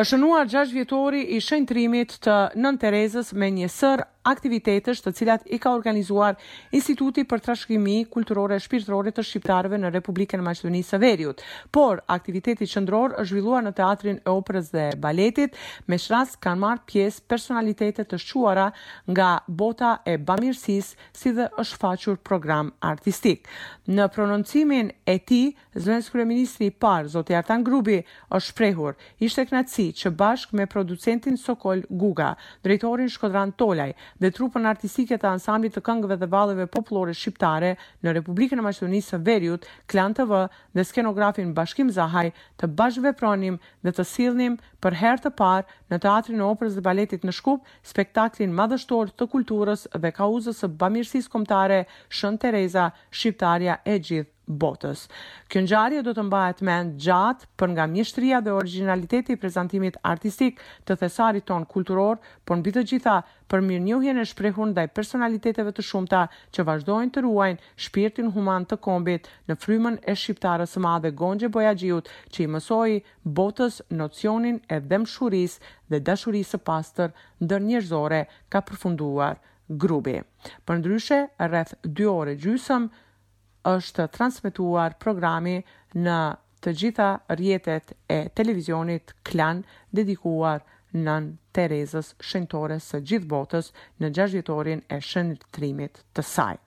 Është shënuar gjashtë-vjetori i shenjtërimit të Nënë Terezës me një sërë aktivitetesh të cilat i ka organizuar Instituti për Trashëgimi Kulturore e Shpirtërore të Shqiptarëve në Republikën e Maqedonisë së Veriut. Por, aktiviteti qendror është zhvilluar në Teatrin e Operës dhe Baletit, me ç'rast kanë marrë pjesë personalitete të shquara nga bota e bamirësisë si dhe është shfaqur program artistik. Në prononcimin e tij, zëvendëskryeministri i parë, zoti Artan Grubi, është shprehur, Ishte kënaqësi që bashkë me producentin Sokol Guga, drejtorin Shkodran Tolaj dhe trupën artistike të Ansamblit të Këngëve dhe Valleve Popullore Shqiptare në Republikën e Maqedonisë së Veriut, Klan TV dhe skenografin Bashkim Zahaj, të bashkëvepronim dhe të sillnim për herë të parë në Teatrin e Operës dhe Baletit në Shkup, spektaklin madhështor të kulturës dhe kauzës së bamirësisë kombëtare Shën Tereza, shqiptarja e gjithë botës. Kjo ngjarje do të mbahet mend gjatë për nga mjeshtëria dhe origjinaliteti i prezantimit artistik të thesarit tonë kulturor, por mbi të gjitha, për mirënjohjen e shprehur ndaj personaliteteve të shumta që vazhdojnë të ruajnë shpirtin human të kombit në frymën e shqiptares së madhe Gonxhe Bojaxhiut që i mësoi botës nocionin e dhembshurisë dhe dashurisë së pastër ndërnjerëzore, ka përfunduar Grubi. Përndryshe, rreth dy orë e gjysmë është transmetuar programi në të gjitha rrjetet e televizionit Klan dedikuar Nënë Terezës, shenjtores së gjithë botës, në gjashtë vjetorin e shenjtërimit të saj.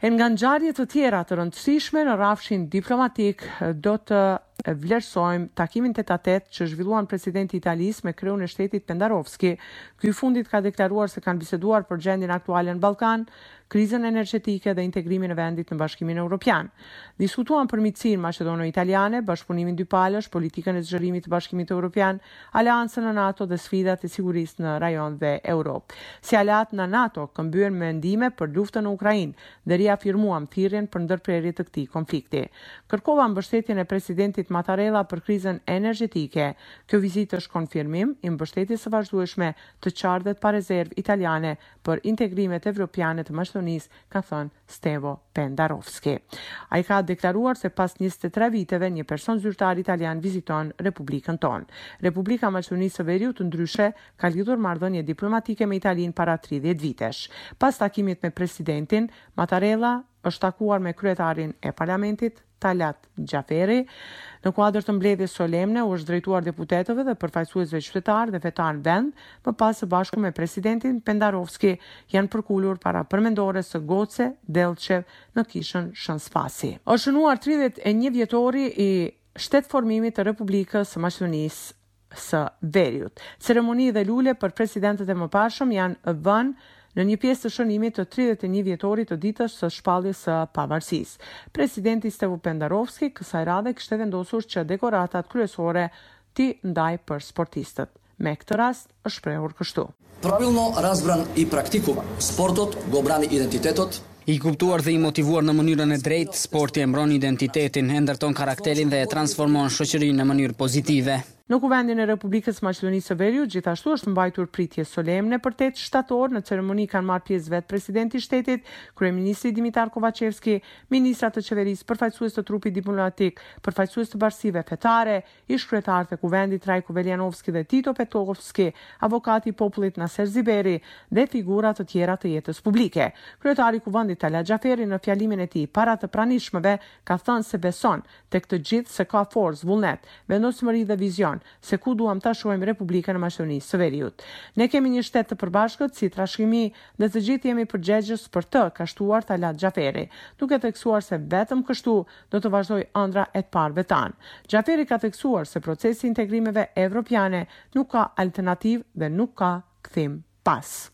E nga ngjarje të tjera të rëndësishme në rrafshin diplomatik do të vlerësojmë takimin tet-a-tet që zhvilluan presidenti i Italisë me kreun e shtetit Pendarovski. Ky i fundit ka deklaruar se kanë biseduar për gjendjen aktuale në Ballkan, krizën energjetike dhe integrimin e vendit në Bashkimin Evropian. Diskutuan për miqësinë maqedono-italiane, bashkëpunimin dypalësh, politikën e zgjerimit të Bashkimit Evropian, Aleancën në NATO dhe sfidat e sigurisë në rajon dhe Europë. Si aleatë në NATO, këmbyen mendime për luftën në Ukrainë dhe riafirmuam thirrjen për ndërprerje të këtij konflikti. Kërkova mbështetjen e Presidentit Mattarella për krizën energjetike. Kjo vizitë është konfirmim i mbështetjes së vazhdueshme të qartë dhe të parezervë italiane për integrimet evropiane të Maqedonisë, ka thënë Stevo Pendarovski. Ai ka deklaruar se pas njëzet e tre viteve një person zyrtar italian viziton Republikën tonë. Republika e Maqedonisë së Veriut, ndryshe, ka lidhur marrëdhënie diplomatike me Italinë para tridhjetë vitesh. Pas takimit me presidentin, Mattarella është takuar me kryetarin e parlamentit, Talat Xhaferi, në kuadër të mbledhjes solemne, u është drejtuar deputetëve dhe përfaqësuesve qytetarë dhe fetarë në vend, më pas së bashku me presidentin Pendarovski janë përkulur para përmendores së Goce Dellçev në kishën Shën Spasi. Është shënuar tridhjetë e një vjetori i shtetformimit të Republikës së Maqedonisë së veriut. Ceremoni dhe lule për presidentët e mëparshëm janë vënë në një pjesë të shënimit të tridhjetë e një vjetorit të ditës së shpalljes së pavarësisë. Presidenti Stevo Pendarovski kësaj radhe kishte vendosur që dekoratat kryesore t'i ndajë për sportistët. Me këtë rast është shprehur kështu. Pravilno razbran i praktikuvan, sportot go brani identitetot. I kuptuar dhe i motivuar në mënyrën e drejtë, sporti e mbron identitetin, e ndërton karakterin dhe e transformon shoqërinë në mënyrë pozitive. Në Kuvendin e Republikës Maqedonisë së Veriut gjithashtu është mbajtur pritje solemne për tetë shtator, në ceremoni kanë marrë pjesë vetë Presidenti i Shtetit, Kryeministri Dimitar Kovaçevski, ministra të Qeverisë, përfaqësues të trupit diplomatik, përfaqësues të bashkësive fetare, ish-kryetarët e Kuvendit Trajko Veljanovski dhe Tito Petkovski, avokati i popullit Naser Ziberi dhe figura të tjera të jetës publike. Kryetari i Kuvendit Talat Xhaferi në fjalimin e tij para të pranishmëve ka thënë se beson tek të gjithë se ka forcë, vullnet, vendosmëri dhe vizion se ku duam ta shohim Republikën e Maqedonisë së Veriut. Ne kemi një shtet të përbashkët si trashëgimi dhe të gjithë jemi përgjegjës për të, ka shtuar Talat Xhaferi, duke theksuar se vetëm kështu do të vazhdojë ëndrra e të parëve tanë. Xhaferi ka theksuar se procesi i integrimeve evropiane nuk ka alternativë dhe nuk ka kthim pas.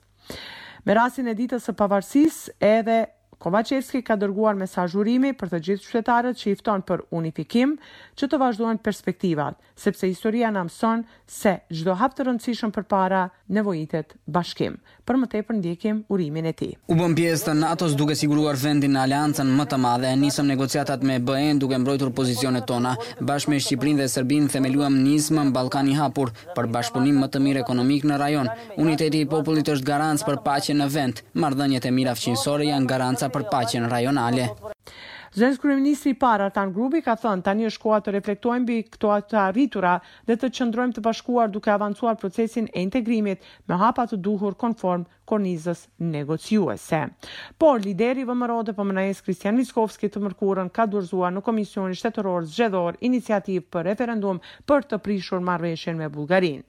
Me rastin e Ditës së Pavarësisë, edhe Kovaçevski ka dërguar mesazh urimi për të gjithë qytetarët që i fton për unifikim, që të vazhdohen perspektivat. Sepse historia na mëson se çdo hap të rëndësishëm përpara nevojitet bashkim. Për më tepër ndjekim urimin e tij. U bëmë pjesë të NATO-s duke siguruar vendin në aleancën më të madhe, nisëm negociatat me BE-në duke mbrojtur pozicionet tona. Bashkë me Shqipërinë dhe Serbinë themeluam nismën Ballkani i Hapur, për bashkëpunim më të mirë ekonomik në rajon. Uniteti i popullit është garancë për paqen në vend. Marrëdhëniet e mira fqinjësore janë garanca për paqen rajonale. Zëvendëskryeministri i parë, Artan Grubi, ka thënë, Tani është koha të reflektojmë mbi këto të arritura dhe të qëndrojmë të bashkuar duke avancuar procesin e integrimit me hapa të duhur konform kornizës negociuese. Por, lideri i VMRO-DPMNE-së, Kristian Mickovski të mërkurën ka dorëzuar në Komisionin Shtetëror Zgjedhor iniciativë për referendum për të prishur marrëveshjen me Bullgarinë.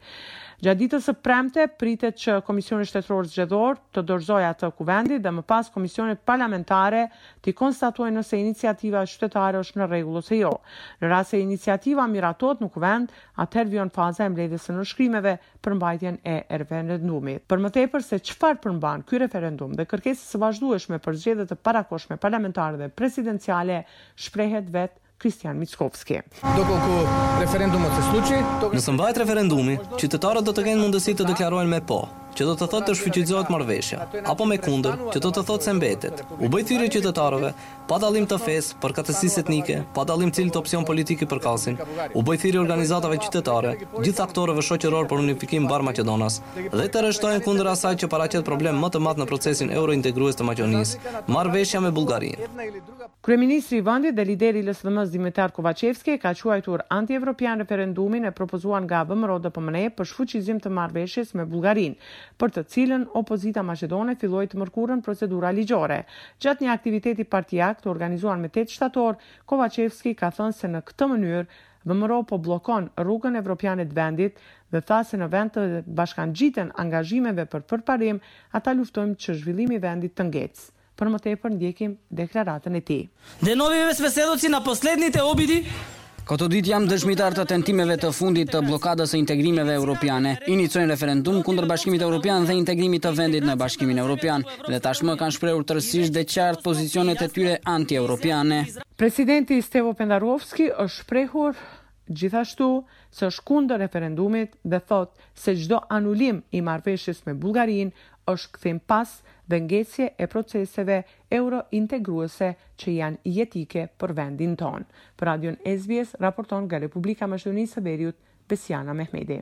Gjatë ditës së premte pritet që Komisioni Shtetëror Zgjedhor të dorëzojë atë Kuvendit dhe më pas komisionet parlamentare të konstatojnë nëse iniciativa qytetare është në rregull ose jo. Në rast se iniciativa miratohet në kuvend, atëherë vijon faza e mbledhjes së nënshkrimeve për mbajtjen e referendumit. Për më tepër se çfarë përmban ky referendum dhe kërkesës së vazhdueshme për zgjedhje të parakohshme parlamentare dhe presidenciale, shprehet vetë Hristijan Mickoski. Nëse mbahet referendumi, qytetarët do të kenë mundësi të deklarohen me po, që do të thotë të shfuqizohet marrëveshja, apo me kundër, që do të thotë se mbetet. U bëj thirrje qytetarëve, pa dallim të fesë, përkatësisë etnike, pa dallim cilit opsion politik i përkasin, u bëj thirrje organizatave qytetare, gjithë aktorëve shoqërorë për unifikim mbarëmaqedonas, dhe të rreshtohen kundër asaj që paraqet problem më të madh në procesin eurointegrues të Maqedonisë, marrëveshja me Bullgarinë. Kryeministri i vendit dhe lideri i LSDM-së Dimitar Kovaçevski ka quajtur antievropian referendumin e propozuar nga VMRO-DPMNE për shfuqizim të marrëveshjes me Bullgarinë, për të cilën opozita maqedone filloi të mërkurën procedura ligjore. Gjatë një aktiviteti partiak, të organizuar me tetë shtator, Kovaçevski ka thënë se në këtë mënyrë VMRO po bllokon rrugën evropiane të vendit dhe tha se në vend të bashkangjiten angazhimeve për përparim, ata luftojnë që zhvillimi i vendit të ngecë. Për më tepër ndjekim deklaratën e tij. De novi ves vesedoci na poslednji te obidi. Këto ditë jemi dëshmitarë të tentimeve të fundit të bllokadës së integrimeve europiane. Inicojnë referendum kundër Bashkimit Europian dhe integrimit të vendit në Bashkimin Europian dhe tashmë kanë shprehur tërësisht dhe qartë pozicionet e tyre anti-europiane. Presidenti Stevo Pendarovski është shprehur gjithashtu se është kundër referendumit dhe thotë se çdo anulim i marrëveshjes me Bullgarinë është kthim pas dhe ngecje e proceseve eurointegruese që janë jetike për vendin tonë. Për Radion SBS raporton nga Republika e Maqedonisë së Veriut, Besiana Mehmedi.